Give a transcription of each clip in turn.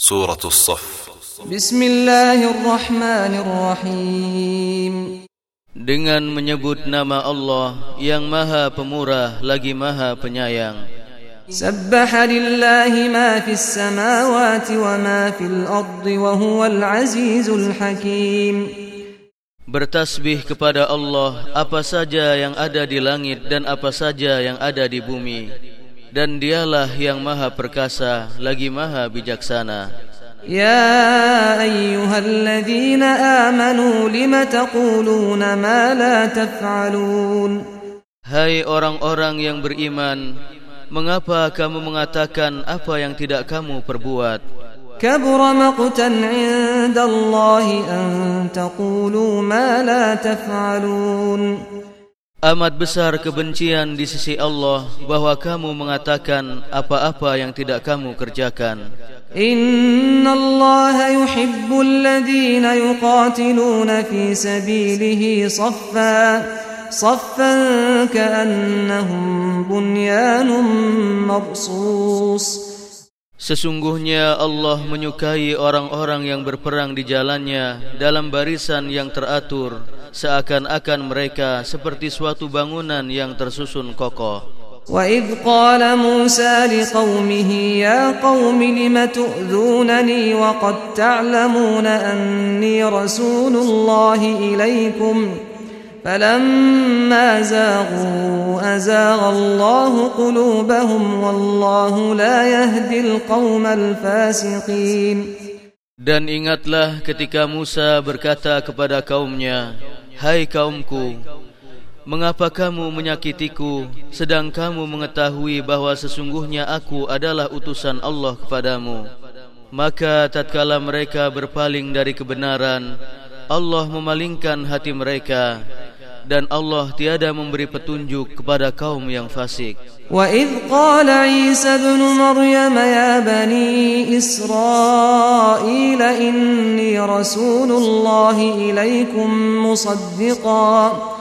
سورة الصف بسم الله الرحمن الرحيم Dengan menyebut nama Allah yang maha pemurah lagi maha penyayang سبح لله ما في السماوات وما في الأرض وهو العزيز الحكيم Bertasbih kepada Allah apa saja yang ada di langit dan apa saja yang ada di bumi dan dialah yang maha perkasa lagi maha bijaksana. Ya ayyuhalladzina amanu lima taquluna ma la taf'alun? Hai orang-orang yang beriman mengapa kamu mengatakan apa yang tidak kamu perbuat? Kabura maqtan 'indallahi an taqulu ma la taf'alun. Amat besar kebencian di sisi Allah bahwa kamu mengatakan apa-apa yang tidak kamu kerjakan. Inna Allah yuhibbul ladhina yuqatiluna fi sabilihi saffa saffa ka'annahum bunyanun mabsus. Sesungguhnya Allah menyukai orang-orang yang berperang di jalannya dalam barisan yang teratur, seakan-akan mereka seperti suatu bangunan yang tersusun kokoh. وإذ قال موسى لقومه يا قوم لم تؤذونني وقد تعلمون أني رسول الله إليكم فلما زاغوا أزاغ الله قلوبهم والله لا يهدي القوم الفاسقين Dan ingatlah ketika Musa berkata kepada kaumnya, Hai kaumku Mengapa kamu menyakitiku Sedang kamu mengetahui bahawa sesungguhnya aku adalah utusan Allah kepadamu Maka tatkala mereka berpaling dari kebenaran Allah memalingkan hati mereka dan Allah tiada memberi petunjuk kepada kaum yang fasik. Wa idh qala Isa ibn Maryam ya bani Israil رسول الله إليكم مصدقا.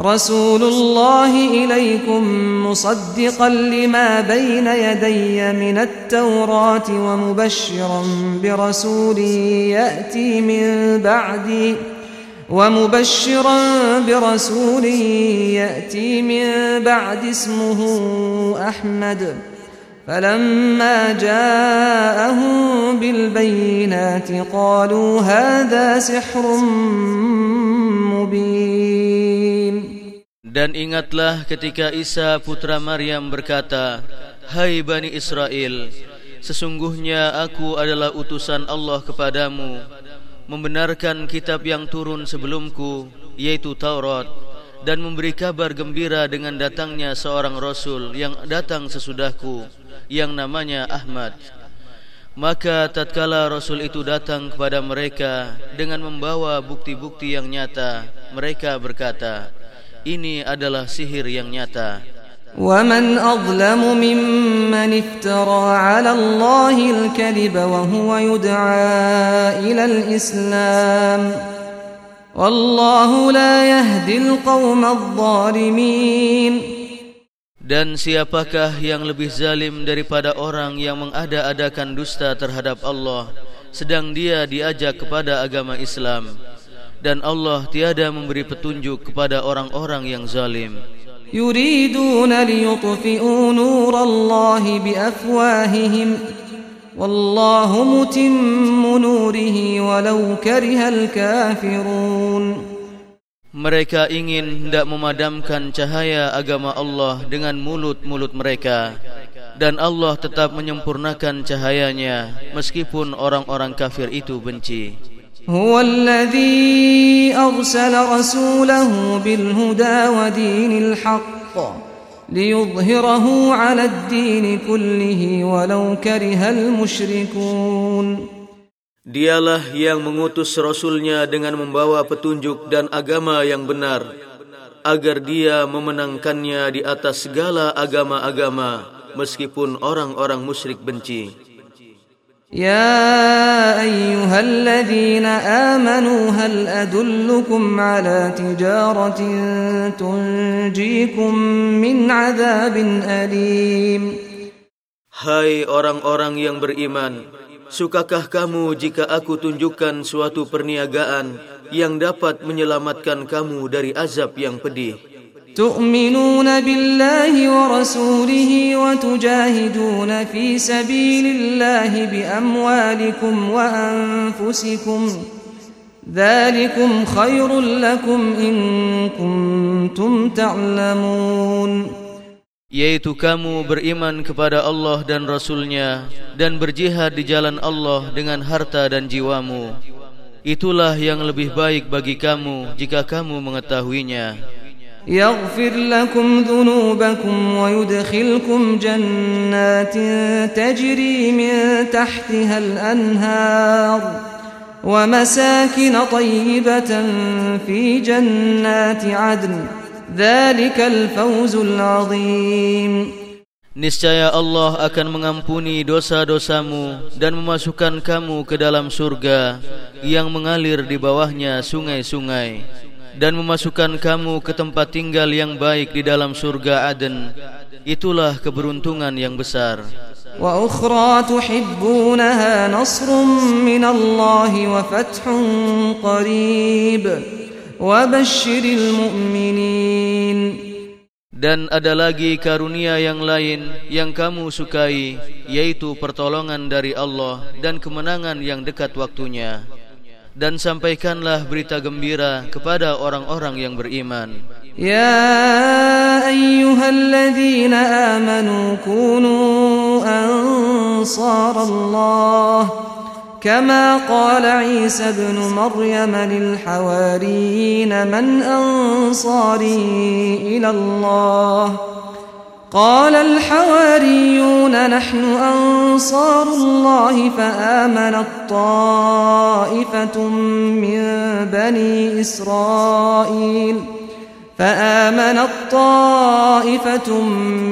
رسول الله إليكم مصدقا لما بين يدي من التوراة ومبشرا برسول يأتي من بعدي ومبشرا برسول يأتي من بعد اسمه أحمد. فلما جاءهم بالبينات قالوا هذا سحر مبين Dan ingatlah ketika Isa putra Maryam berkata, Hai Bani Israel, sesungguhnya aku adalah utusan Allah kepadamu, membenarkan kitab yang turun sebelumku, yaitu Taurat, dan memberi kabar gembira dengan datangnya seorang Rasul yang datang sesudahku, yang namanya Ahmad. Maka tatkala Rasul itu datang kepada mereka dengan membawa bukti-bukti yang nyata, mereka berkata, ini adalah sihir yang nyata. ومن أظلم ممن افترى على الله الكذب وهو يدعى إلى الإسلام Wallahu la yahdil qawmadzalimin Dan siapakah yang lebih zalim daripada orang yang mengada-adakan dusta terhadap Allah Sedang dia diajak kepada agama Islam. Dan Allah tiada memberi petunjuk kepada orang-orang yang zalim. Yuriduna liyutfi'u nurallahi biafwahihim. والله متم نوره ولو كره الكافرون Mereka ingin hendak memadamkan cahaya agama Allah dengan mulut-mulut mereka dan Allah tetap menyempurnakan cahayanya meskipun orang-orang kafir itu benci. هو الذي أرسل رسوله بالهدى ودين الحق ليظهره على الدين كله ولو كره المشركون Dialah yang mengutus Rasulnya dengan membawa petunjuk dan agama yang benar agar dia memenangkannya di atas segala agama-agama meskipun orang-orang musyrik benci. يا أيها الذين آمنوا هل أدلكم على تجارة تنجيكم من عذاب أليم Hai orang-orang yang beriman, Sukakah kamu jika aku tunjukkan suatu perniagaan yang dapat menyelamatkan kamu dari azab yang pedih? تؤمنون بالله ورسوله وتجاهدون في سبيل الله بأموالكم وأنفسكم ذلكم خير لكم إن كنتم تعلمون yaitu kamu beriman kepada Allah dan Rasulnya dan berjihad di jalan Allah dengan harta dan jiwamu. Itulah yang lebih baik bagi kamu jika kamu mengetahuinya. يغفر لكم ذنوبكم ويدخلكم جنات تجري من تحتها الأنهار ومساكن طيبة في جنات عدن ذلك الفوز العظيم Niscaya Allah akan mengampuni dosa-dosamu dan memasukkan kamu ke dalam surga yang mengalir di bawahnya sungai-sungai dan memasukkan kamu ke tempat tinggal yang baik di dalam surga Aden. Itulah keberuntungan yang besar. Wa ukhra tuhibbunaha nasrun min Allah wa fathun qarib. Wa basyiril mu'minin. Dan ada lagi karunia yang lain yang kamu sukai yaitu pertolongan dari Allah dan kemenangan yang dekat waktunya. dan sampaikanlah berita gembira kepada orang-orang yang beriman Ya ayyuhalladzina amanu kunu ansar Allah كما قال عيسى ابن مريم للحواريين من أنصاري إلى الله قال الحواريون نحن أنصار الله فآمنت طائفة من بني إسرائيل فآمنت طائفة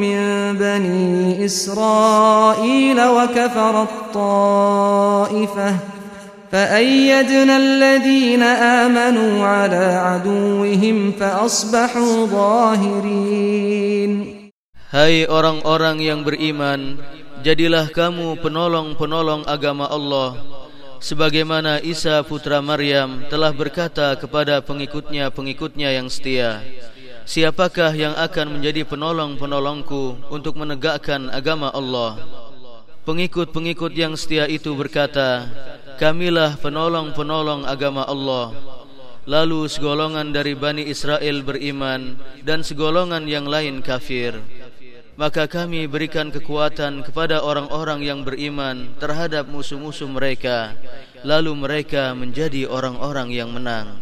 من بني إسرائيل وكفرت طائفة فأيدنا الذين آمنوا على عدوهم فأصبحوا ظاهرين Hai orang-orang yang beriman, jadilah kamu penolong-penolong agama Allah sebagaimana Isa putra Maryam telah berkata kepada pengikutnya-pengikutnya yang setia. Siapakah yang akan menjadi penolong-penolongku untuk menegakkan agama Allah? Pengikut-pengikut yang setia itu berkata, Kamilah penolong-penolong agama Allah. Lalu segolongan dari Bani Israel beriman dan segolongan yang lain kafir maka kami berikan kekuatan kepada orang-orang yang beriman terhadap musuh-musuh mereka. Lalu mereka menjadi orang-orang yang menang